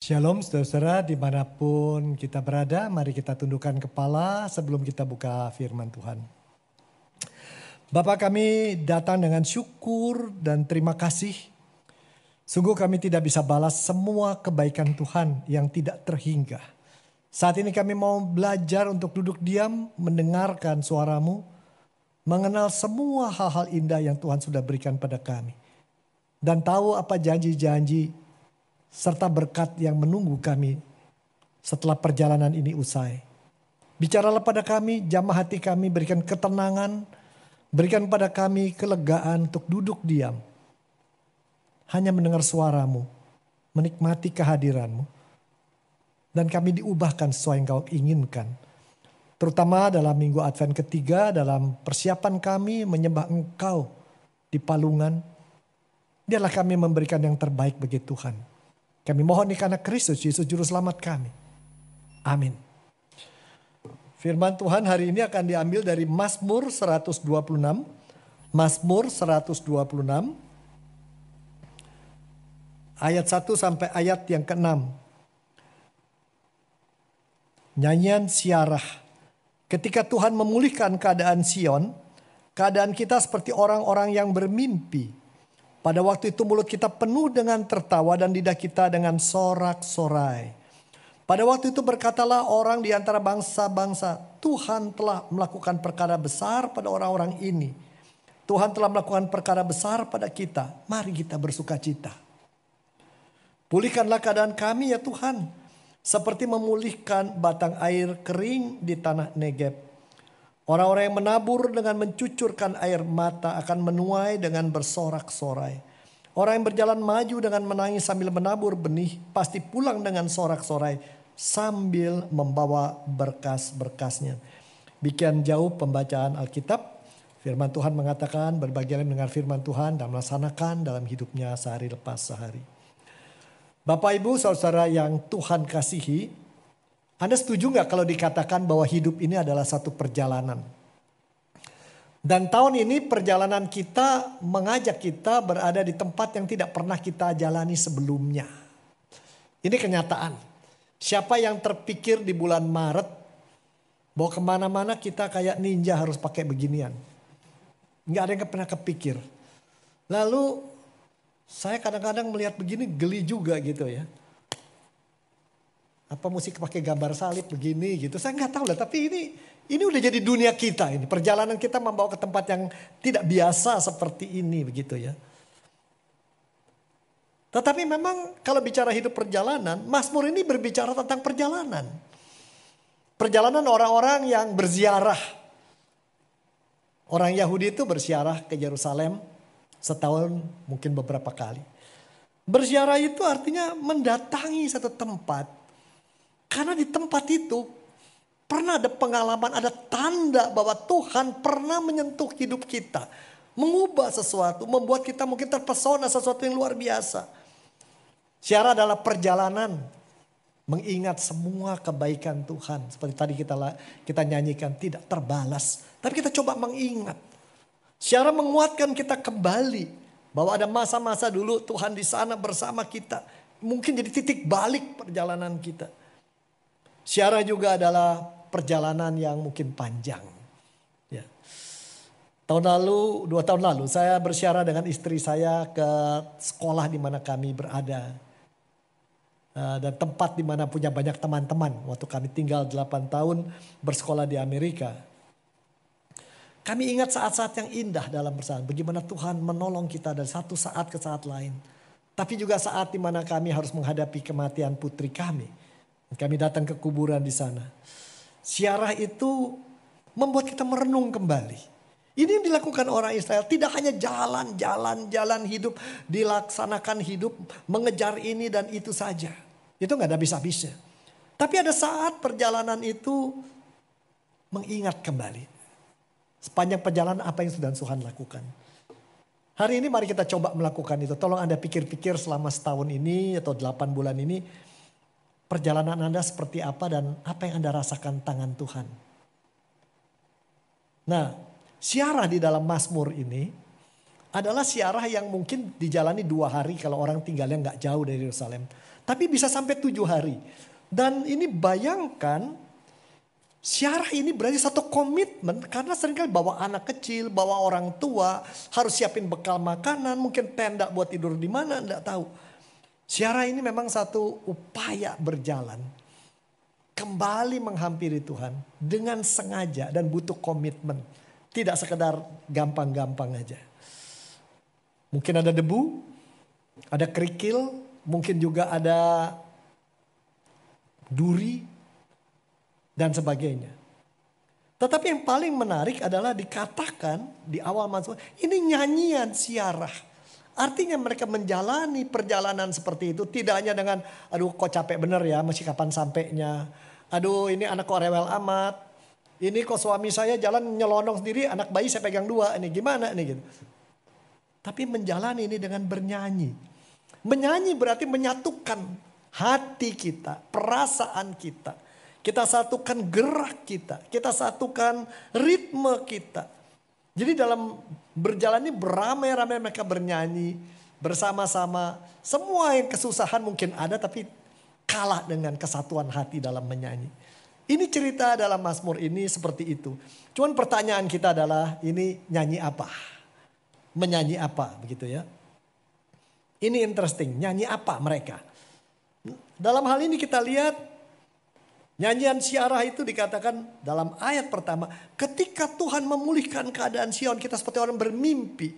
Shalom saudara-saudara di mana pun kita berada, mari kita tundukkan kepala sebelum kita buka firman Tuhan. Bapak kami datang dengan syukur dan terima kasih. Sungguh kami tidak bisa balas semua kebaikan Tuhan yang tidak terhingga. Saat ini kami mau belajar untuk duduk diam, mendengarkan suaramu, mengenal semua hal-hal indah yang Tuhan sudah berikan pada kami. Dan tahu apa janji-janji serta berkat yang menunggu kami setelah perjalanan ini usai. Bicaralah pada kami, jamah hati kami, berikan ketenangan, berikan pada kami kelegaan untuk duduk diam. Hanya mendengar suaramu, menikmati kehadiranmu. Dan kami diubahkan sesuai yang kau inginkan. Terutama dalam minggu Advent ketiga, dalam persiapan kami menyembah engkau di palungan. Biarlah kami memberikan yang terbaik bagi Tuhan kami mohon nih karena Kristus Yesus Juru Selamat kami. Amin. Firman Tuhan hari ini akan diambil dari Mazmur 126. Mazmur 126. Ayat 1 sampai ayat yang ke-6. Nyanyian siarah. Ketika Tuhan memulihkan keadaan Sion, keadaan kita seperti orang-orang yang bermimpi. Pada waktu itu mulut kita penuh dengan tertawa dan lidah kita dengan sorak-sorai. Pada waktu itu berkatalah orang di antara bangsa-bangsa, Tuhan telah melakukan perkara besar pada orang-orang ini. Tuhan telah melakukan perkara besar pada kita. Mari kita bersuka cita. Pulihkanlah keadaan kami ya Tuhan. Seperti memulihkan batang air kering di tanah Negeb. Orang-orang yang menabur dengan mencucurkan air mata akan menuai dengan bersorak-sorai. Orang yang berjalan maju dengan menangis sambil menabur benih pasti pulang dengan sorak-sorai sambil membawa berkas-berkasnya. Bikin jauh pembacaan Alkitab. Firman Tuhan mengatakan berbagian mendengar firman Tuhan dan melaksanakan dalam hidupnya sehari lepas sehari. Bapak Ibu saudara yang Tuhan kasihi, anda setuju nggak kalau dikatakan bahwa hidup ini adalah satu perjalanan? Dan tahun ini perjalanan kita mengajak kita berada di tempat yang tidak pernah kita jalani sebelumnya. Ini kenyataan. Siapa yang terpikir di bulan Maret bahwa ke mana-mana kita kayak ninja harus pakai beginian. Nggak ada yang pernah kepikir. Lalu saya kadang-kadang melihat begini geli juga gitu ya apa musik pakai gambar salib begini gitu. Saya nggak tahu lah, tapi ini ini udah jadi dunia kita ini. Perjalanan kita membawa ke tempat yang tidak biasa seperti ini begitu ya. Tetapi memang kalau bicara hidup perjalanan, Mazmur ini berbicara tentang perjalanan. Perjalanan orang-orang yang berziarah. Orang Yahudi itu berziarah ke Yerusalem setahun mungkin beberapa kali. Berziarah itu artinya mendatangi satu tempat karena di tempat itu pernah ada pengalaman, ada tanda bahwa Tuhan pernah menyentuh hidup kita. Mengubah sesuatu, membuat kita mungkin terpesona sesuatu yang luar biasa. Siara adalah perjalanan mengingat semua kebaikan Tuhan. Seperti tadi kita kita nyanyikan tidak terbalas. Tapi kita coba mengingat. Siara menguatkan kita kembali. Bahwa ada masa-masa dulu Tuhan di sana bersama kita. Mungkin jadi titik balik perjalanan kita. Syarah juga adalah perjalanan yang mungkin panjang. Ya. Tahun lalu, dua tahun lalu saya bersyarah dengan istri saya ke sekolah di mana kami berada. Eh, dan tempat di mana punya banyak teman-teman. Waktu kami tinggal 8 tahun bersekolah di Amerika. Kami ingat saat-saat yang indah dalam bersama. Bagaimana Tuhan menolong kita dari satu saat ke saat lain. Tapi juga saat di mana kami harus menghadapi kematian putri kami kami datang ke kuburan di sana. Siarah itu membuat kita merenung kembali. Ini yang dilakukan orang Israel. Tidak hanya jalan-jalan, jalan hidup. Dilaksanakan hidup, mengejar ini dan itu saja. Itu nggak ada habis-habisnya. Tapi ada saat perjalanan itu mengingat kembali. Sepanjang perjalanan apa yang sudah Tuhan lakukan. Hari ini mari kita coba melakukan itu. Tolong Anda pikir-pikir selama setahun ini atau delapan bulan ini perjalanan Anda seperti apa dan apa yang Anda rasakan tangan Tuhan. Nah, siarah di dalam Mazmur ini adalah siarah yang mungkin dijalani dua hari kalau orang tinggalnya nggak jauh dari Yerusalem. Tapi bisa sampai tujuh hari. Dan ini bayangkan Syarah ini berarti satu komitmen karena sering kali bawa anak kecil, bawa orang tua, harus siapin bekal makanan, mungkin tenda buat tidur di mana, enggak tahu. Syarah ini memang satu upaya berjalan. Kembali menghampiri Tuhan dengan sengaja dan butuh komitmen. Tidak sekedar gampang-gampang aja. Mungkin ada debu, ada kerikil, mungkin juga ada duri, dan sebagainya. Tetapi yang paling menarik adalah dikatakan di awal masuk ini nyanyian siarah. Artinya mereka menjalani perjalanan seperti itu tidak hanya dengan aduh kok capek bener ya masih kapan sampainya. Aduh ini anak kok rewel amat. Ini kok suami saya jalan nyelonong sendiri anak bayi saya pegang dua ini gimana nih gitu. Tapi menjalani ini dengan bernyanyi. Menyanyi berarti menyatukan hati kita, perasaan kita kita satukan gerak kita. Kita satukan ritme kita. Jadi dalam berjalan ini beramai-ramai mereka bernyanyi bersama-sama. Semua yang kesusahan mungkin ada tapi kalah dengan kesatuan hati dalam menyanyi. Ini cerita dalam Mazmur ini seperti itu. Cuman pertanyaan kita adalah ini nyanyi apa? Menyanyi apa begitu ya. Ini interesting, nyanyi apa mereka? Dalam hal ini kita lihat Nyanyian siarah itu dikatakan dalam ayat pertama. Ketika Tuhan memulihkan keadaan Sion kita seperti orang bermimpi.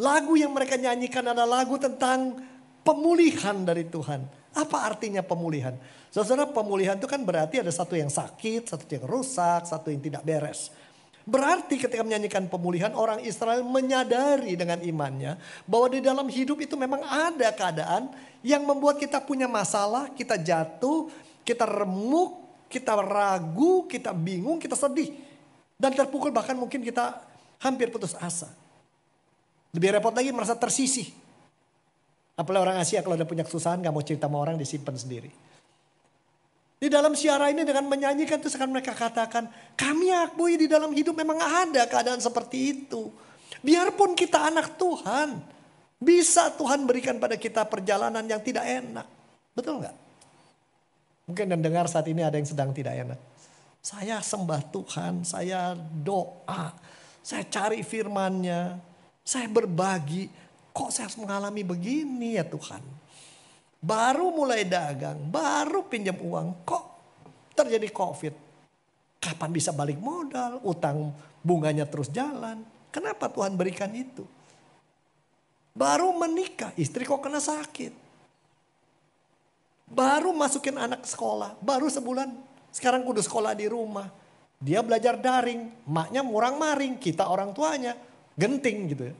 Lagu yang mereka nyanyikan adalah lagu tentang pemulihan dari Tuhan. Apa artinya pemulihan? Saudara pemulihan itu kan berarti ada satu yang sakit, satu yang rusak, satu yang tidak beres. Berarti ketika menyanyikan pemulihan orang Israel menyadari dengan imannya bahwa di dalam hidup itu memang ada keadaan yang membuat kita punya masalah, kita jatuh, kita remuk, kita ragu, kita bingung, kita sedih. Dan terpukul bahkan mungkin kita hampir putus asa. Lebih repot lagi merasa tersisih. Apalagi orang Asia kalau ada punya kesusahan gak mau cerita sama orang disimpan sendiri. Di dalam siara ini dengan menyanyikan itu akan mereka katakan, kami akui di dalam hidup memang ada keadaan seperti itu. Biarpun kita anak Tuhan, bisa Tuhan berikan pada kita perjalanan yang tidak enak. Betul nggak? Mungkin dan dengar saat ini ada yang sedang tidak enak. Saya sembah Tuhan, saya doa, saya cari firmannya, saya berbagi. Kok saya harus mengalami begini ya Tuhan? Baru mulai dagang, baru pinjam uang, kok terjadi COVID? Kapan bisa balik modal? Utang bunganya terus jalan. Kenapa Tuhan berikan itu? Baru menikah, istri kok kena sakit. Baru masukin anak sekolah, baru sebulan. Sekarang kudu sekolah di rumah. Dia belajar daring, maknya murang maring, kita orang tuanya. Genting gitu ya.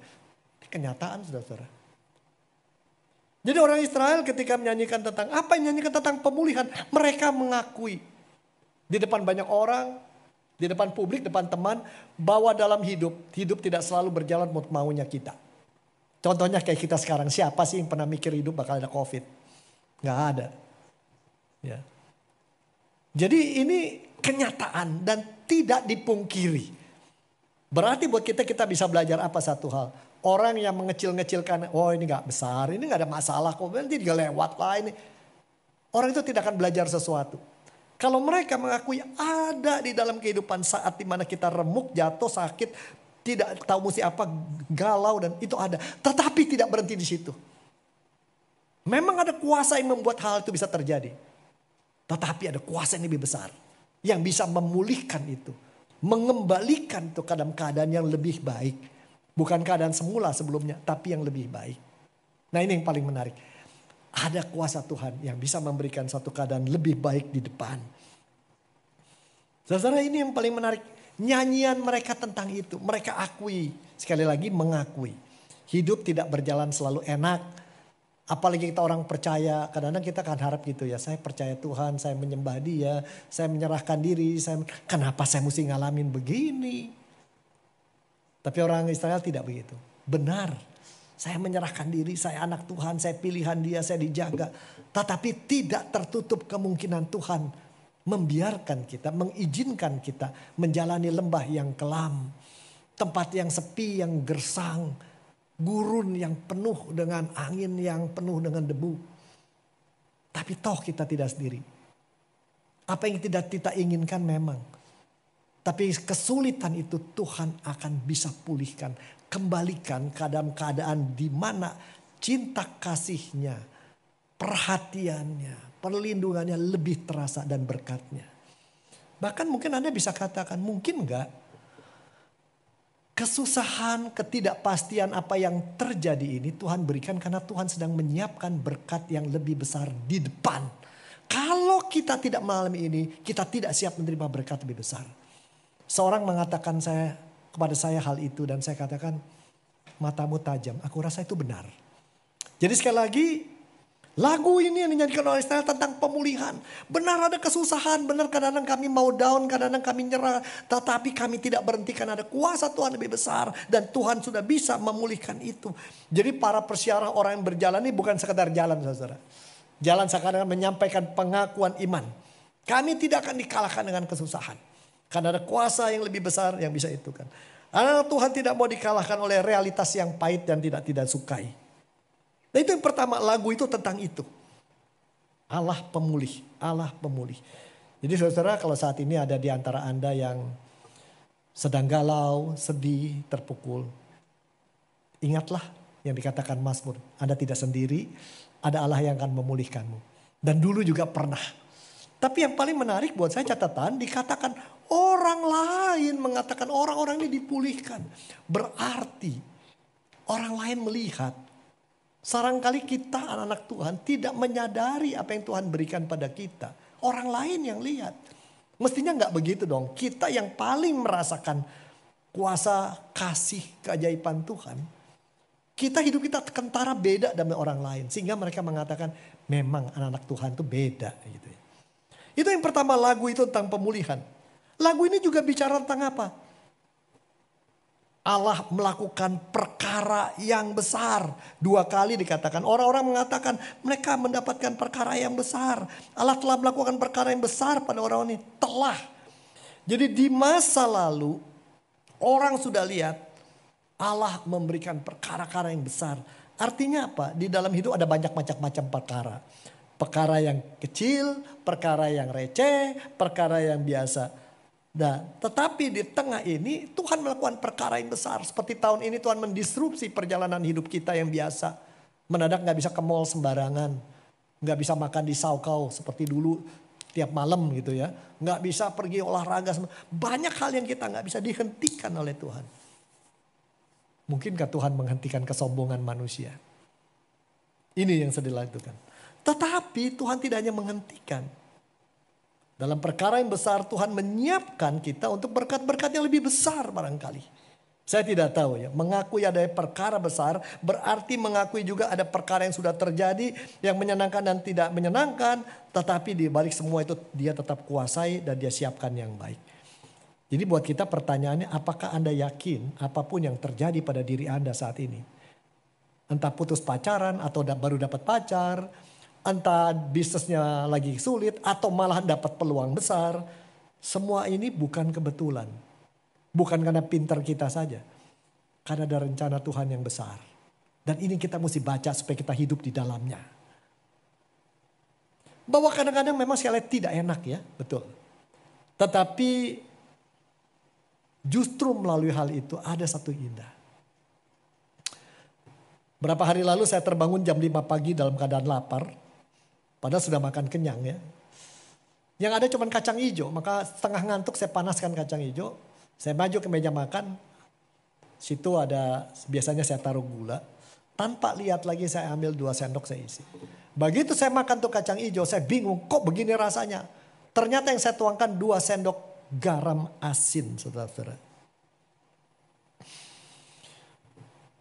Kenyataan saudara-saudara. Jadi orang Israel ketika menyanyikan tentang apa yang menyanyikan tentang pemulihan, mereka mengakui di depan banyak orang, di depan publik, depan teman, bahwa dalam hidup, hidup tidak selalu berjalan menurut maunya kita. Contohnya kayak kita sekarang, siapa sih yang pernah mikir hidup bakal ada covid? Gak ada. Ya. Jadi ini kenyataan dan tidak dipungkiri. Berarti buat kita kita bisa belajar apa satu hal. Orang yang mengecil-ngecilkan, oh ini gak besar, ini gak ada masalah kok, nanti juga lewat lah ini. Orang itu tidak akan belajar sesuatu. Kalau mereka mengakui ada di dalam kehidupan saat di mana kita remuk, jatuh, sakit, tidak tahu mesti apa, galau dan itu ada. Tetapi tidak berhenti di situ. Memang ada kuasa yang membuat hal itu bisa terjadi. Tetapi ada kuasa yang lebih besar. Yang bisa memulihkan itu. Mengembalikan itu dalam keadaan yang lebih baik. Bukan keadaan semula sebelumnya, tapi yang lebih baik. Nah ini yang paling menarik. Ada kuasa Tuhan yang bisa memberikan satu keadaan lebih baik di depan. Saudara ini yang paling menarik. Nyanyian mereka tentang itu. Mereka akui. Sekali lagi mengakui. Hidup tidak berjalan selalu enak Apalagi kita orang percaya, kadang-kadang kita akan harap gitu ya, saya percaya Tuhan, saya menyembah dia, saya menyerahkan diri, saya kenapa saya mesti ngalamin begini? Tapi orang Israel tidak begitu. Benar, saya menyerahkan diri, saya anak Tuhan, saya pilihan dia, saya dijaga. Tetapi tidak tertutup kemungkinan Tuhan membiarkan kita, mengizinkan kita menjalani lembah yang kelam. Tempat yang sepi, yang gersang, gurun yang penuh dengan angin yang penuh dengan debu. Tapi toh kita tidak sendiri. Apa yang tidak kita inginkan memang. Tapi kesulitan itu Tuhan akan bisa pulihkan. Kembalikan keadaan-keadaan di mana cinta kasihnya, perhatiannya, perlindungannya lebih terasa dan berkatnya. Bahkan mungkin Anda bisa katakan, mungkin enggak kesusahan, ketidakpastian apa yang terjadi ini Tuhan berikan karena Tuhan sedang menyiapkan berkat yang lebih besar di depan. Kalau kita tidak mengalami ini, kita tidak siap menerima berkat lebih besar. Seorang mengatakan saya kepada saya hal itu dan saya katakan matamu tajam. Aku rasa itu benar. Jadi sekali lagi Lagu ini yang dinyanyikan oleh Israel tentang pemulihan. Benar ada kesusahan, benar kadang-kadang kami mau down, kadang-kadang kami nyerah. Tetapi kami tidak berhentikan ada kuasa Tuhan lebih besar. Dan Tuhan sudah bisa memulihkan itu. Jadi para persiarah orang yang berjalan ini bukan sekedar jalan saudara. Jalan sekarang menyampaikan pengakuan iman. Kami tidak akan dikalahkan dengan kesusahan. Karena ada kuasa yang lebih besar yang bisa itu kan. Karena Tuhan tidak mau dikalahkan oleh realitas yang pahit dan tidak tidak sukai. Nah itu yang pertama lagu itu tentang itu. Allah pemulih, Allah pemulih. Jadi saudara kalau saat ini ada di antara Anda yang sedang galau, sedih, terpukul. Ingatlah yang dikatakan Mazmur. Anda tidak sendiri, ada Allah yang akan memulihkanmu. Dan dulu juga pernah. Tapi yang paling menarik buat saya catatan dikatakan orang lain mengatakan orang-orang ini dipulihkan. Berarti orang lain melihat Sarangkali kita anak-anak Tuhan tidak menyadari apa yang Tuhan berikan pada kita. Orang lain yang lihat. Mestinya nggak begitu dong. Kita yang paling merasakan kuasa kasih keajaiban Tuhan. Kita hidup kita kentara beda dengan orang lain. Sehingga mereka mengatakan memang anak-anak Tuhan itu beda. Gitu. Ya. Itu yang pertama lagu itu tentang pemulihan. Lagu ini juga bicara tentang apa? Allah melakukan perkara yang besar. Dua kali dikatakan. Orang-orang mengatakan mereka mendapatkan perkara yang besar. Allah telah melakukan perkara yang besar pada orang ini. Telah. Jadi di masa lalu orang sudah lihat Allah memberikan perkara-perkara yang besar. Artinya apa? Di dalam hidup ada banyak macam-macam perkara. Perkara yang kecil, perkara yang receh, perkara yang biasa. Nah, tetapi di tengah ini Tuhan melakukan perkara yang besar. Seperti tahun ini Tuhan mendisrupsi perjalanan hidup kita yang biasa. Mendadak nggak bisa ke mall sembarangan. Nggak bisa makan di saukau seperti dulu tiap malam gitu ya. Nggak bisa pergi olahraga. Banyak hal yang kita nggak bisa dihentikan oleh Tuhan. Mungkinkah Tuhan menghentikan kesombongan manusia? Ini yang sedih kan. Tetapi Tuhan tidak hanya menghentikan. Dalam perkara yang besar Tuhan menyiapkan kita untuk berkat-berkat yang lebih besar barangkali. Saya tidak tahu ya, mengakui ada perkara besar berarti mengakui juga ada perkara yang sudah terjadi yang menyenangkan dan tidak menyenangkan. Tetapi di balik semua itu dia tetap kuasai dan dia siapkan yang baik. Jadi buat kita pertanyaannya apakah Anda yakin apa pun yang terjadi pada diri Anda saat ini. Entah putus pacaran atau baru dapat pacar, entah bisnisnya lagi sulit atau malah dapat peluang besar. Semua ini bukan kebetulan. Bukan karena pintar kita saja. Karena ada rencana Tuhan yang besar. Dan ini kita mesti baca supaya kita hidup di dalamnya. Bahwa kadang-kadang memang sekali tidak enak ya, betul. Tetapi justru melalui hal itu ada satu indah. Berapa hari lalu saya terbangun jam 5 pagi dalam keadaan lapar. Padahal sudah makan kenyang ya. Yang ada cuma kacang hijau, maka setengah ngantuk saya panaskan kacang hijau. Saya maju ke meja makan, situ ada biasanya saya taruh gula. Tanpa lihat lagi saya ambil dua sendok saya isi. Begitu saya makan tuh kacang hijau, saya bingung kok begini rasanya. Ternyata yang saya tuangkan dua sendok garam asin saudara-saudara.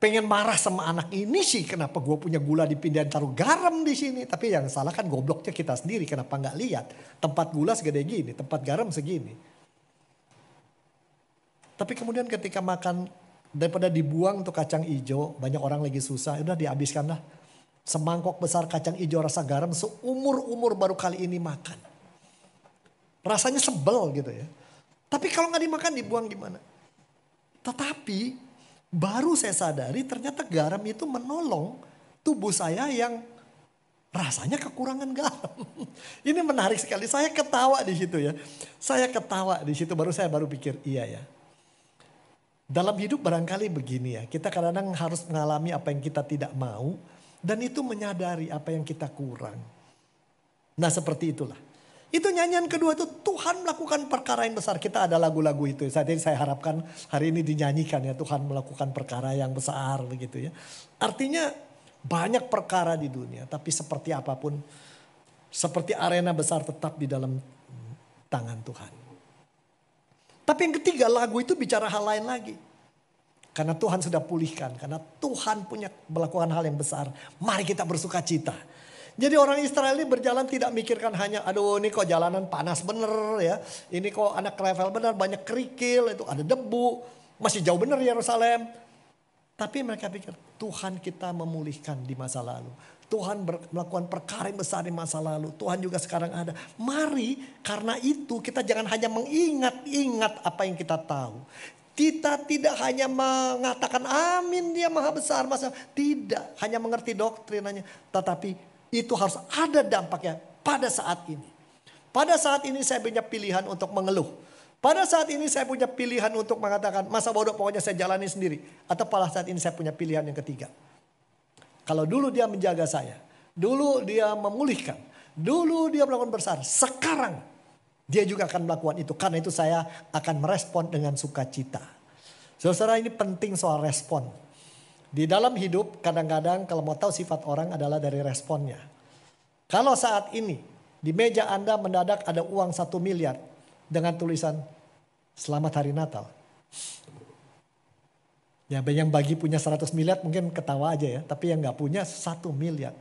Pengen marah sama anak ini sih kenapa gue punya gula dipindahin taruh garam di sini? Tapi yang salah kan gobloknya kita sendiri kenapa nggak lihat? Tempat gula segede gini tempat garam segini. Tapi kemudian ketika makan daripada dibuang tuh kacang hijau banyak orang lagi susah udah dihabiskan lah. Semangkok besar kacang hijau rasa garam seumur umur baru kali ini makan. Rasanya sebel gitu ya. Tapi kalau nggak dimakan dibuang gimana? Tetapi Baru saya sadari ternyata garam itu menolong tubuh saya yang rasanya kekurangan garam. Ini menarik sekali. Saya ketawa di situ ya. Saya ketawa di situ baru saya baru pikir iya ya. Dalam hidup barangkali begini ya. Kita kadang-kadang harus mengalami apa yang kita tidak mau dan itu menyadari apa yang kita kurang. Nah seperti itulah. Itu nyanyian kedua itu Tuhan melakukan perkara yang besar. Kita ada lagu-lagu itu. Jadi saya harapkan hari ini dinyanyikan ya Tuhan melakukan perkara yang besar begitu ya. Artinya banyak perkara di dunia, tapi seperti apa pun, seperti arena besar tetap di dalam tangan Tuhan. Tapi yang ketiga lagu itu bicara hal lain lagi. Karena Tuhan sudah pulihkan, karena Tuhan punya melakukan hal yang besar. Mari kita bersuka cita. Jadi orang Israel ini berjalan tidak mikirkan hanya aduh ini kok jalanan panas bener ya. Ini kok anak travel bener banyak kerikil itu ada debu. Masih jauh bener Yerusalem. Tapi mereka pikir Tuhan kita memulihkan di masa lalu. Tuhan melakukan perkara yang besar di masa lalu. Tuhan juga sekarang ada. Mari karena itu kita jangan hanya mengingat-ingat apa yang kita tahu. Kita tidak hanya mengatakan amin dia maha besar masa tidak hanya mengerti doktrinanya tetapi itu harus ada dampaknya pada saat ini. Pada saat ini saya punya pilihan untuk mengeluh. Pada saat ini saya punya pilihan untuk mengatakan masa bodoh pokoknya saya jalani sendiri. Atau pada saat ini saya punya pilihan yang ketiga. Kalau dulu dia menjaga saya. Dulu dia memulihkan. Dulu dia melakukan besar. Sekarang dia juga akan melakukan itu. Karena itu saya akan merespon dengan sukacita. Saudara ini penting soal respon. Di dalam hidup kadang-kadang kalau mau tahu sifat orang adalah dari responnya. Kalau saat ini di meja Anda mendadak ada uang satu miliar dengan tulisan Selamat Hari Natal. Ya yang bagi punya 100 miliar mungkin ketawa aja ya. Tapi yang nggak punya satu miliar.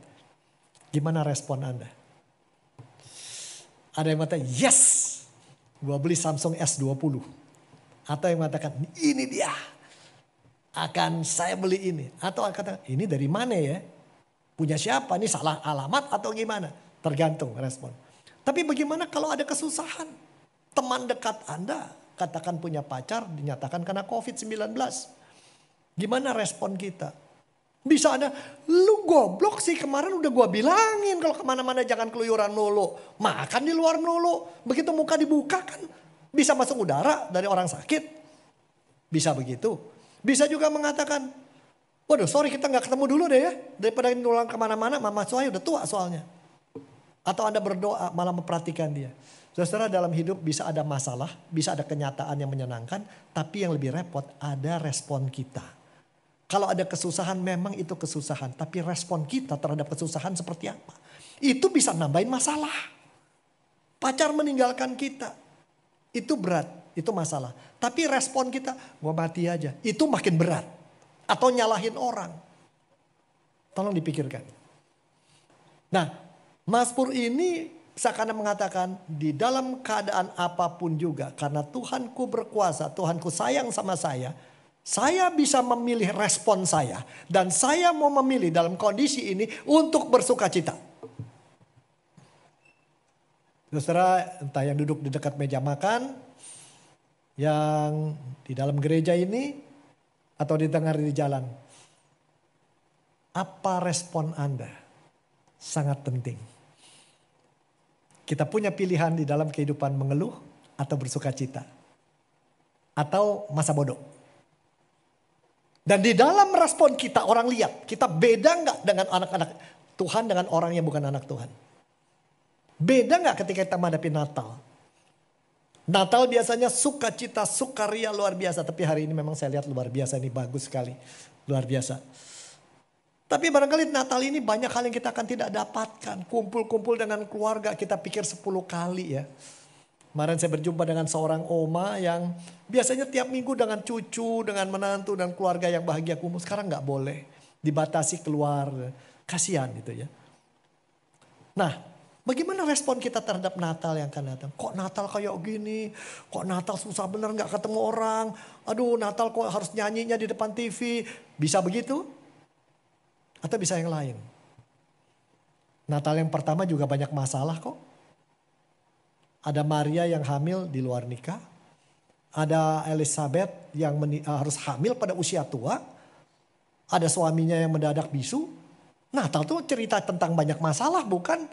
Gimana respon Anda? Ada yang mengatakan yes. Gua beli Samsung S20. Atau yang mengatakan ini dia. Akan saya beli ini. Atau kata ini dari mana ya? Punya siapa? Ini salah alamat atau gimana? Tergantung respon. Tapi bagaimana kalau ada kesusahan? Teman dekat Anda katakan punya pacar dinyatakan karena COVID-19. Gimana respon kita? Bisa ada, lu goblok sih kemarin udah gua bilangin kalau ke mana-mana jangan keluyuran dulu. Makan di luar dulu. Begitu muka dibuka kan bisa masuk udara dari orang sakit. Bisa begitu. Bisa juga mengatakan, waduh sorry kita nggak ketemu dulu deh ya. Daripada nulang ke mana-mana, mama saya udah tua soalnya. Atau Anda berdoa malah memperhatikan dia. Saudara dalam hidup bisa ada masalah, bisa ada kenyataan yang menyenangkan, tapi yang lebih repot ada respon kita. Kalau ada kesusahan memang itu kesusahan, tapi respon kita terhadap kesusahan seperti apa? Itu bisa nambahin masalah. Pacar meninggalkan kita, itu berat, itu masalah. Tapi respon kita, gua mati aja, itu makin berat. Atau nyalahin orang. Tolong dipikirkan. Nah, Mazmur ini seakan mengatakan di dalam keadaan apa pun juga karena Tuhanku berkuasa, Tuhanku sayang sama saya, saya bisa memilih respon saya dan saya mau memilih dalam kondisi ini untuk bersuka cita. Saudara, entah yang duduk di dekat meja makan, yang di dalam gereja ini, atau didengar di jalan. Apa respon Anda? Sangat penting. Kita punya pilihan di dalam kehidupan mengeluh atau bersuka cita. Atau masa bodoh. Dan di dalam respon kita orang lihat, kita beda nggak dengan anak-anak Tuhan dengan orang yang bukan anak Tuhan. Beda nggak ketika kita menghadapi Natal? Natal biasanya sukacita, sukaria luar biasa. Tapi hari ini memang saya lihat luar biasa ini bagus sekali. Luar biasa. Tapi barangkali Natal ini banyak hal yang kita akan tidak dapatkan. Kumpul-kumpul dengan keluarga kita pikir 10 kali ya. Kemarin saya berjumpa dengan seorang oma yang biasanya tiap minggu dengan cucu, dengan menantu dan keluarga yang bahagia kumpul. Sekarang nggak boleh. Dibatasi keluar. Kasihan gitu ya. Nah bagaimana respon kita terhadap Natal yang akan datang? Kok Natal kayak gini? Kok Natal susah bener nggak ketemu orang? Aduh Natal kok harus nyanyinya di depan TV? Bisa begitu? Atau bisa yang lain. Natal yang pertama juga banyak masalah kok. Ada Maria yang hamil di luar nikah. Ada Elizabeth yang harus hamil pada usia tua. Ada suaminya yang mendadak bisu. Natal itu cerita tentang banyak masalah bukan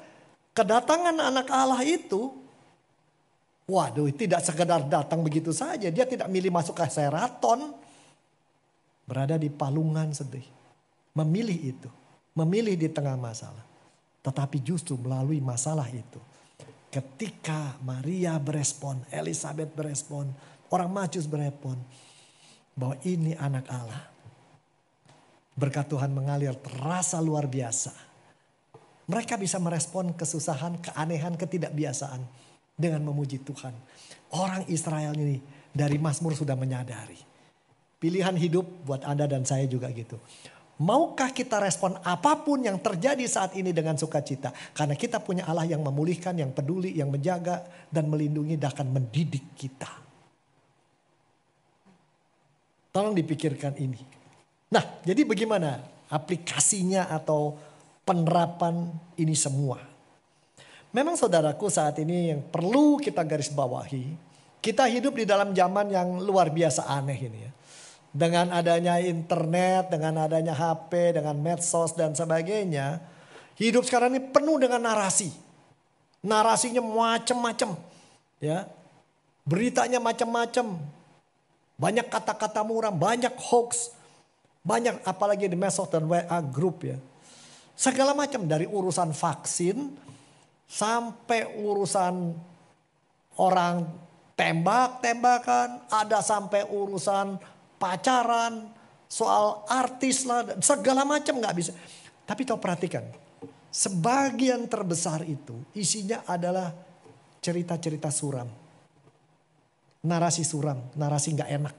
kedatangan anak Allah itu. Waduh tidak sekedar datang begitu saja. Dia tidak milih masuk ke seraton. Berada di palungan sedih. Memilih itu. Memilih di tengah masalah. Tetapi justru melalui masalah itu. Ketika Maria berespon, Elizabeth berespon, orang majus berespon. Bahwa ini anak Allah Berkat Tuhan mengalir terasa luar biasa. Mereka bisa merespon kesusahan, keanehan, ketidakbiasaan dengan memuji Tuhan. Orang Israel ini dari Mazmur sudah menyadari. Pilihan hidup buat Anda dan saya juga gitu. Maukah kita respon apa pun yang terjadi saat ini dengan sukacita? Karena kita punya Allah yang memulihkan, yang peduli, yang menjaga, dan melindungi, dan akan mendidik kita. Tolong dipikirkan ini. Nah, jadi bagaimana aplikasinya atau penerapan ini semua? Memang saudaraku saat ini yang perlu kita garis bawahi, kita hidup di dalam zaman yang luar biasa aneh ini ya. Dengan adanya internet, dengan adanya HP, dengan medsos dan sebagainya, hidup sekarang ini penuh dengan narasi. Narasinya macam-macam, ya. Beritanya macam-macam. Banyak kata-kata murah, banyak hoax, banyak apalagi di mesos dan WA grup ya. Segala macam dari urusan vaksin sampai urusan orang tembak-tembakan, ada sampai urusan pacaran, soal artis lah, segala macam nggak bisa. Tapi kau perhatikan, sebagian terbesar itu isinya adalah cerita-cerita suram. Narasi suram, narasi nggak enak.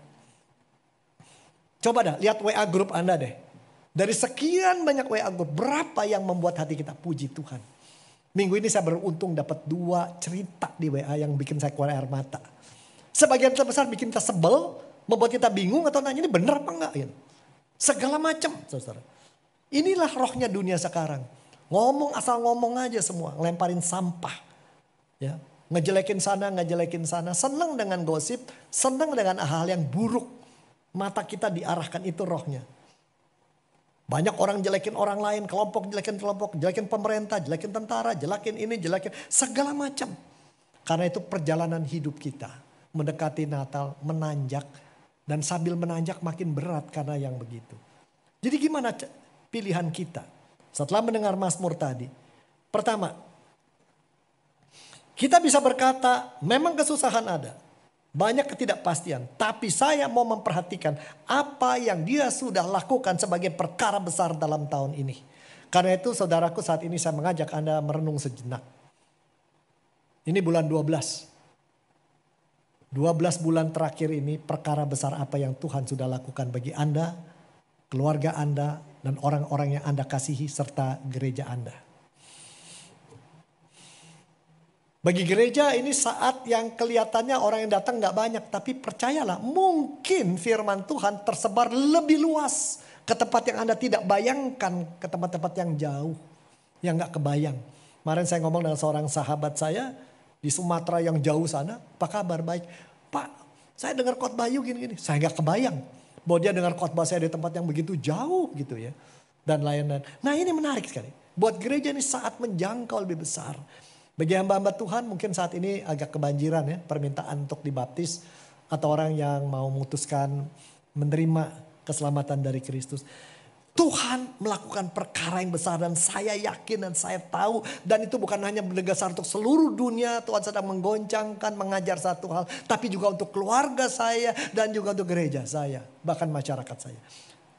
Coba dah lihat WA grup Anda deh. Dari sekian banyak WA grup, berapa yang membuat hati kita puji Tuhan. Minggu ini saya beruntung dapat dua cerita di WA yang bikin saya keluar air mata. Sebagian terbesar bikin kita sebel, membuat kita bingung atau nanya ini benar apa enggak. Ya? Segala macam saudara. Inilah rohnya dunia sekarang. Ngomong asal ngomong aja semua, ngelemparin sampah. Ya, ngejelekin sana, ngejelekin sana, senang dengan gosip, senang dengan hal yang buruk. Mata kita diarahkan itu rohnya. Banyak orang jelekin orang lain, kelompok jelekin kelompok, jelekin pemerintah, jelekin tentara, jelekin ini, jelekin segala macam. Karena itu perjalanan hidup kita mendekati Natal, menanjak dan sambil menanjak makin berat karena yang begitu. Jadi gimana pilihan kita setelah mendengar Mazmur tadi? Pertama, kita bisa berkata memang kesusahan ada. Banyak ketidakpastian, tapi saya mau memperhatikan apa yang dia sudah lakukan sebagai perkara besar dalam tahun ini. Karena itu saudaraku saat ini saya mengajak Anda merenung sejenak. Ini bulan 12. 12 bulan terakhir ini perkara besar apa yang Tuhan sudah lakukan bagi Anda, keluarga Anda, dan orang-orang yang Anda kasihi serta gereja Anda. Bagi gereja ini saat yang kelihatannya orang yang datang nggak banyak. Tapi percayalah mungkin firman Tuhan tersebar lebih luas. Ke tempat yang Anda tidak bayangkan. Ke tempat-tempat yang jauh. Yang nggak kebayang. Kemarin saya ngomong dengan seorang sahabat saya. Di Sumatera yang jauh sana. Apa kabar? Baik. Pak saya dengar khotbah Bayu gini-gini. Saya nggak kebayang. Bahwa dia dengar khotbah saya di tempat yang begitu jauh gitu ya. Dan lain-lain. Nah ini menarik sekali. Buat gereja ini saat menjangkau lebih besar. Bagi hamba-hamba Tuhan mungkin saat ini agak kebanjiran ya permintaan untuk dibaptis atau orang yang mau memutuskan menerima keselamatan dari Kristus. Tuhan melakukan perkara yang besar dan saya yakin dan saya tahu dan itu bukan hanya berdasar untuk seluruh dunia Tuhan sedang menggoncangkan mengajar satu hal tapi juga untuk keluarga saya dan juga untuk gereja saya bahkan masyarakat saya.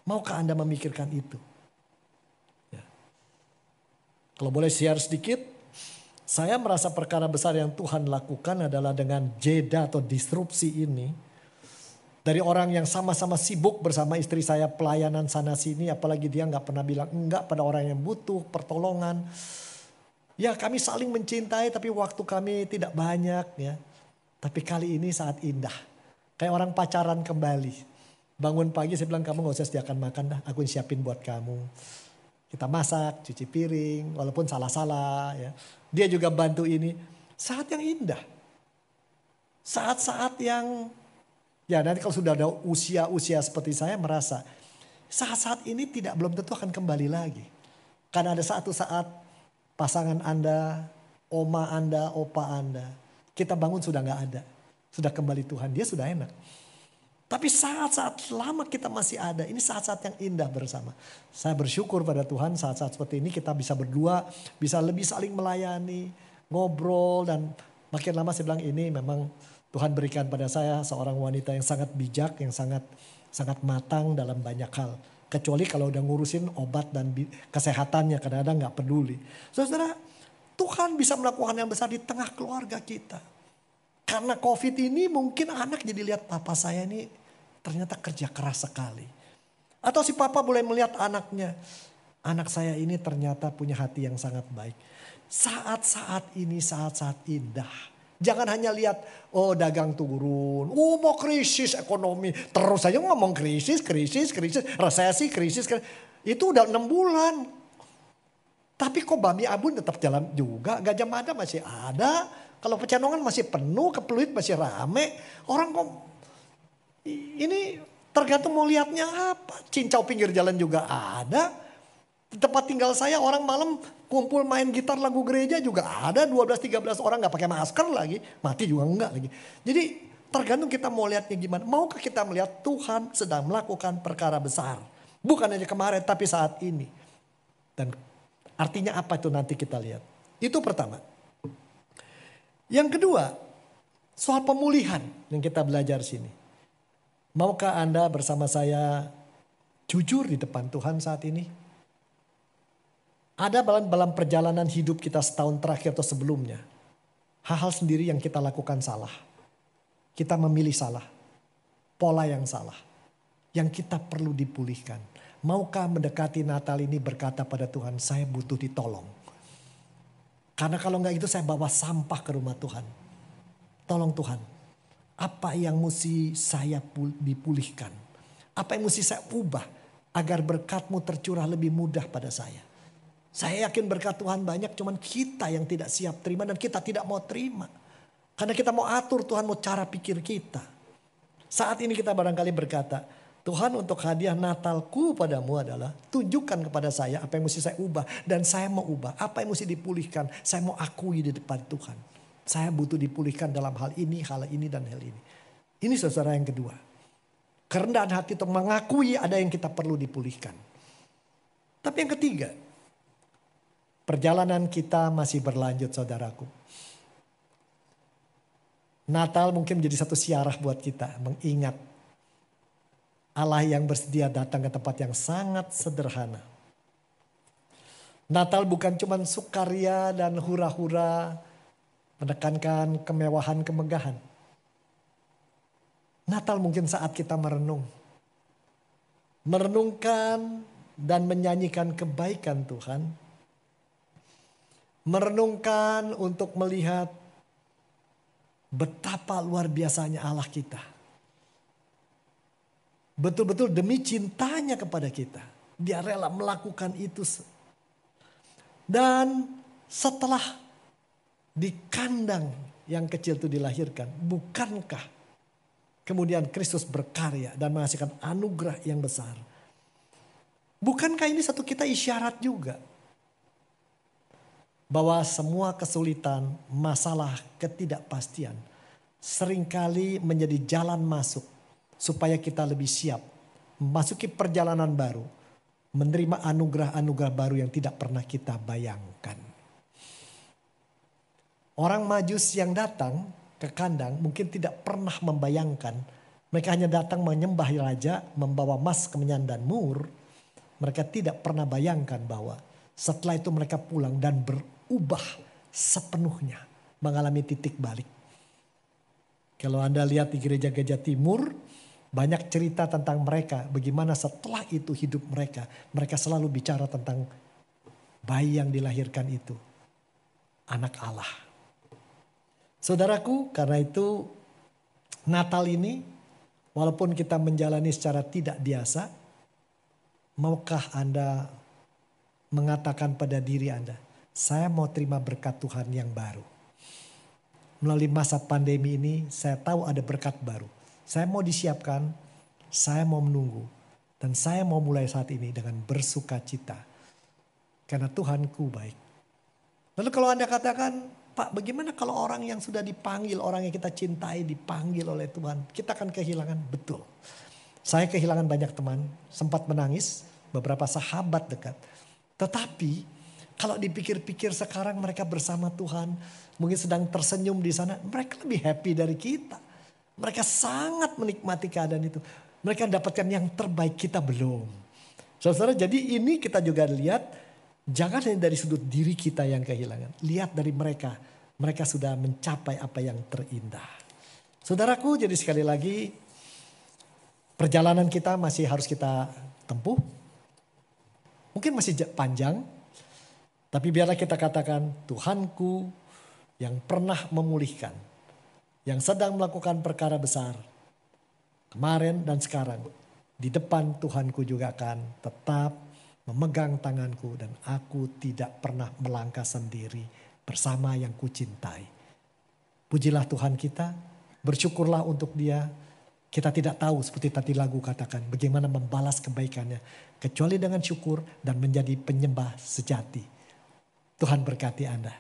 Maukah Anda memikirkan itu? Ya. Kalau boleh share sedikit, saya merasa perkara besar yang Tuhan lakukan adalah dengan jeda atau disrupsi ini. Dari orang yang sama-sama sibuk bersama istri saya pelayanan sana sini. Apalagi dia nggak pernah bilang enggak pada orang yang butuh pertolongan. Ya kami saling mencintai tapi waktu kami tidak banyak ya. Tapi kali ini saat indah. Kayak orang pacaran kembali. Bangun pagi saya bilang kamu gak usah sediakan makan dah. Aku siapin buat kamu. Kita masak, cuci piring, walaupun salah-salah ya. Dia juga bantu ini. Saat yang indah. Saat-saat yang ya nanti kalau sudah ada usia-usia seperti saya merasa saat-saat ini tidak belum tentu akan kembali lagi. Karena ada satu saat pasangan Anda, oma Anda, opa Anda, kita bangun sudah nggak ada. Sudah kembali Tuhan, dia sudah enak. Tapi saat-saat lama kita masih ada, ini saat-saat yang indah bersama. Saya bersyukur pada Tuhan saat-saat seperti ini kita bisa berdua, bisa lebih saling melayani, ngobrol dan makin lama saya bilang ini memang Tuhan berikan pada saya seorang wanita yang sangat bijak, yang sangat sangat matang dalam banyak hal. Kecuali kalau udah ngurusin obat dan kesehatannya, kadang-kadang nggak peduli. Saudara, Tuhan bisa melakukan yang besar di tengah keluarga kita. Karena COVID ini mungkin anak jadi lihat papa saya ini ternyata kerja keras sekali. Atau si papa boleh melihat anaknya. Anak saya ini ternyata punya hati yang sangat baik. Saat-saat ini saat-saat indah Jangan hanya lihat, oh dagang turun, oh mau krisis ekonomi. Terus saja ngomong krisis, krisis, krisis, resesi, krisis. krisis. Itu udah enam bulan. Tapi kok Bami Abun tetap jalan juga, Gajah Mada masih ada. Kalau Pecenongan masih penuh, Kepeluit masih rame. Orang kok ini tergantung mau lihatnya apa. Cincau pinggir jalan juga ada. Tempat tinggal saya orang malam kumpul main gitar lagu gereja juga ada 12-13 orang nggak pakai masker lagi, mati juga enggak lagi. Jadi tergantung kita mau lihatnya gimana. Maukah kita melihat Tuhan sedang melakukan perkara besar. Bukan hanya kemarin tapi saat ini. Dan artinya apa itu nanti kita lihat. Itu pertama. Yang kedua, soal pemulihan yang kita belajar sini. Maukah Anda bersama saya jujur di depan Tuhan saat ini? Ada dalam, perjalanan hidup kita setahun terakhir atau sebelumnya. Hal-hal sendiri yang kita lakukan salah. Kita memilih salah. Pola yang salah. Yang kita perlu dipulihkan. Maukah mendekati Natal ini berkata pada Tuhan, saya butuh ditolong. Karena kalau nggak itu saya bawa sampah ke rumah Tuhan. Tolong Tuhan, apa yang mesti saya dipulihkan? Apa yang mesti saya ubah agar berkatmu tercurah lebih mudah pada saya? Saya yakin berkat Tuhan banyak, cuman kita yang tidak siap terima dan kita tidak mau terima. Karena kita mau atur Tuhan mau cara pikir kita. Saat ini kita barangkali berkata, Tuhan untuk hadiah Natalku padamu adalah tunjukkan kepada saya apa yang mesti saya ubah. Dan saya mau ubah, apa yang mesti dipulihkan. Saya mau akui di depan Tuhan. Saya butuh dipulihkan dalam hal ini, hal ini dan hal ini. Ini saudara yang kedua. Kerendahan hati untuk mengakui ada yang kita perlu dipulihkan. Tapi yang ketiga, Perjalanan kita masih berlanjut saudaraku. Natal mungkin menjadi satu siarah buat kita mengingat Allah yang bersedia datang ke tempat yang sangat sederhana. Natal bukan cuma sukaria dan hura-hura menekankan kemewahan kemegahan. Natal mungkin saat kita merenung. Merenungkan dan menyanyikan kebaikan Tuhan merenungkan untuk melihat betapa luar biasanya Allah kita. Betul-betul demi cintanya kepada kita. Dia rela melakukan itu. Dan setelah di kandang yang kecil itu dilahirkan. Bukankah kemudian Kristus berkarya dan menghasilkan anugerah yang besar. Bukankah ini satu kita isyarat juga bahwa semua kesulitan, masalah, ketidakpastian sering kali menjadi jalan masuk supaya kita lebih siap memasuki perjalanan baru, menerima anugerah-anugerah baru yang tidak pernah kita bayangkan. Orang majus yang datang ke kandang mungkin tidak pernah membayangkan mereka hanya datang menyembah raja, membawa emas, kemenyan dan mur. Mereka tidak pernah bayangkan bahwa setelah itu mereka pulang dan ber, ubah sepenuhnya, mengalami titik balik. Kalau Anda lihat di gereja-gereja timur, banyak cerita tentang mereka, bagaimana setelah itu hidup mereka. Mereka selalu bicara tentang bayi yang dilahirkan itu, anak Allah. Saudaraku, karena itu Natal ini, walaupun kita menjalani secara tidak biasa, maukah Anda mengatakan pada diri Anda, saya mau terima berkat Tuhan yang baru. Melalui masa pandemi ini saya tahu ada berkat baru. Saya mau disiapkan, saya mau menunggu. Dan saya mau mulai saat ini dengan bersuka cita. Karena Tuhanku baik. Lalu kalau Anda katakan, Pak bagaimana kalau orang yang sudah dipanggil, orang yang kita cintai dipanggil oleh Tuhan. Kita akan kehilangan, betul. Saya kehilangan banyak teman, sempat menangis, beberapa sahabat dekat. Tetapi kalau dipikir-pikir sekarang mereka bersama Tuhan, mungkin sedang tersenyum di sana, mereka lebih happy dari kita. Mereka sangat menikmati keadaan itu. Mereka mendapatkan yang terbaik, kita belum. Saudara, jadi ini kita juga lihat Jangan hanya dari sudut diri kita yang kehilangan. Lihat dari mereka. Mereka sudah mencapai apa yang terindah. Saudaraku, jadi sekali lagi perjalanan kita masih harus kita tempuh. Mungkin masih panjang. Tapi biarlah kita katakan Tuhanku yang pernah memulihkan. Yang sedang melakukan perkara besar. Kemarin dan sekarang. Di depan Tuhanku juga akan tetap memegang tanganku dan aku tidak pernah melangkah sendiri bersama yang kucintai. Pujilah Tuhan kita, bersyukurlah untuk dia. Kita tidak tahu seperti tadi lagu katakan bagaimana membalas kebaikannya. Kecuali dengan syukur dan menjadi penyembah sejati. Tuhan berkati Anda.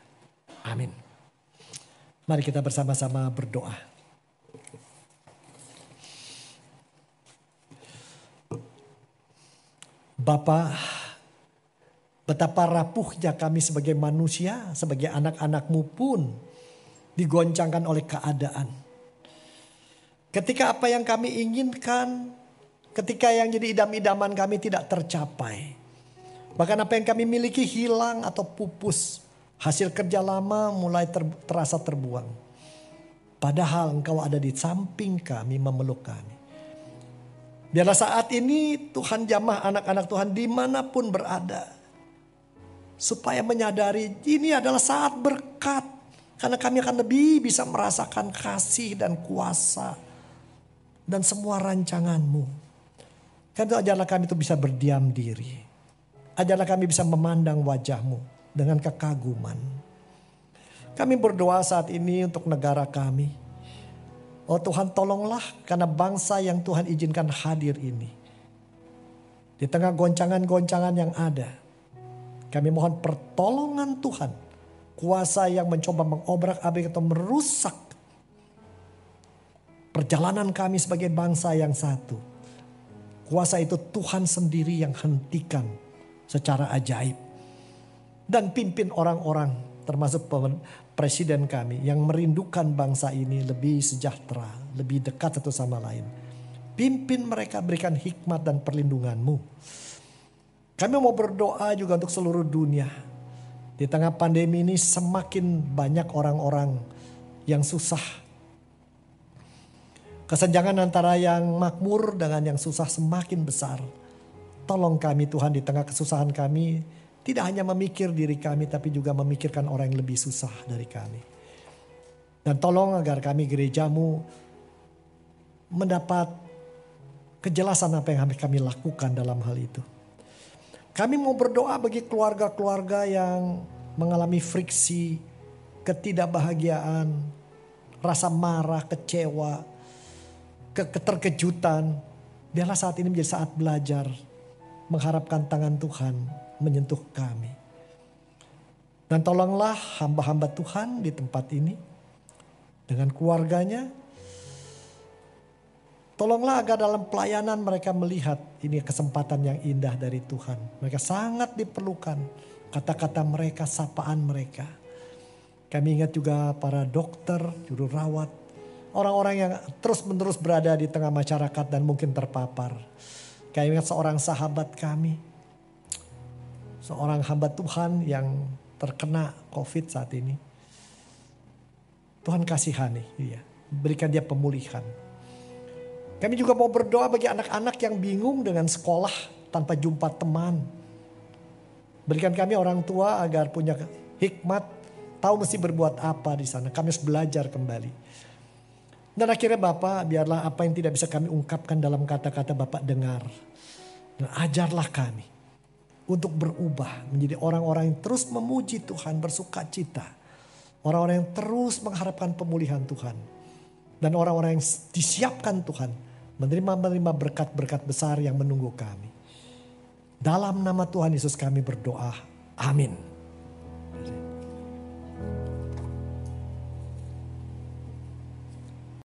Amin. Mari kita bersama-sama berdoa. Bapak, Betapa rapuhnya kami sebagai manusia, sebagai anak-anakmu pun digoncangkan oleh keadaan. Ketika apa yang kami inginkan, ketika yang jadi idam-idaman kami tidak tercapai. Bahkan apa yang kami miliki hilang atau pupus. Hasil kerja lama mulai ter, terasa terbuang. Padahal engkau ada di samping kami memeluk kami. Biarlah saat ini Tuhan jamah anak-anak Tuhan di mana pun berada supaya menyadari ini adalah saat berkat. Karena kami akan lebih bisa merasakan kasih dan kuasa. Dan semua rancanganmu. Karena ajarlah kami itu bisa berdiam diri. Ajarlah kami bisa memandang wajahmu dengan kekaguman. Kami berdoa saat ini untuk negara kami. Oh Tuhan tolonglah karena bangsa yang Tuhan izinkan hadir ini. Di tengah goncangan-goncangan yang ada kami mohon pertolongan Tuhan. Kuasa yang mencoba mengobrak-abrik atau merusak perjalanan kami sebagai bangsa yang satu. Kuasa itu Tuhan sendiri yang hentikan secara ajaib. Dan pimpin orang-orang termasuk presiden kami yang merindukan bangsa ini lebih sejahtera, lebih dekat satu sama lain. Pimpin mereka berikan hikmat dan perlindunganmu. Kami mau berdoa juga untuk seluruh dunia. Di tengah pandemi ini semakin banyak orang-orang yang susah. Kesenjangan antara yang makmur dengan yang susah semakin besar. Tolong kami Tuhan di tengah kesusahan kami. Tidak hanya memikir diri kami tapi juga memikirkan orang yang lebih susah dari kami. Dan tolong agar kami gerejamu mendapat kejelasan apa yang kami lakukan dalam hal itu. Kami mau berdoa bagi keluarga-keluarga yang mengalami friksi, ketidakbahagiaan, rasa marah, kecewa, ke keterkejutan. Biarlah saat ini menjadi saat belajar, mengharapkan tangan Tuhan menyentuh kami. Dan tolonglah hamba-hamba Tuhan di tempat ini dengan keluarganya, Tolonglah agar dalam pelayanan mereka melihat ini kesempatan yang indah dari Tuhan. Mereka sangat diperlukan kata-kata mereka, sapaan mereka. Kami ingat juga para dokter, juru rawat, orang-orang yang terus-menerus berada di tengah masyarakat dan mungkin terpapar. Kami ingat seorang sahabat kami, seorang hamba Tuhan yang terkena COVID saat ini. Tuhan kasihani dia, berikan dia pemulihan kami juga mau berdoa bagi anak-anak yang bingung dengan sekolah tanpa jumpa teman. Berikan kami orang tua agar punya hikmat, tahu mesti berbuat apa di sana. Kami harus belajar kembali. Dan akhirnya Bapak, biarlah apa yang tidak bisa kami ungkapkan dalam kata-kata Bapak dengar. Dan ajarlah kami untuk berubah menjadi orang-orang yang terus memuji Tuhan, bersuka cita. Orang-orang yang terus mengharapkan pemulihan Tuhan. Dan orang-orang yang disiapkan Tuhan menerima-menerima berkat-berkat besar yang menunggu kami. Dalam nama Tuhan Yesus kami berdoa. Amin.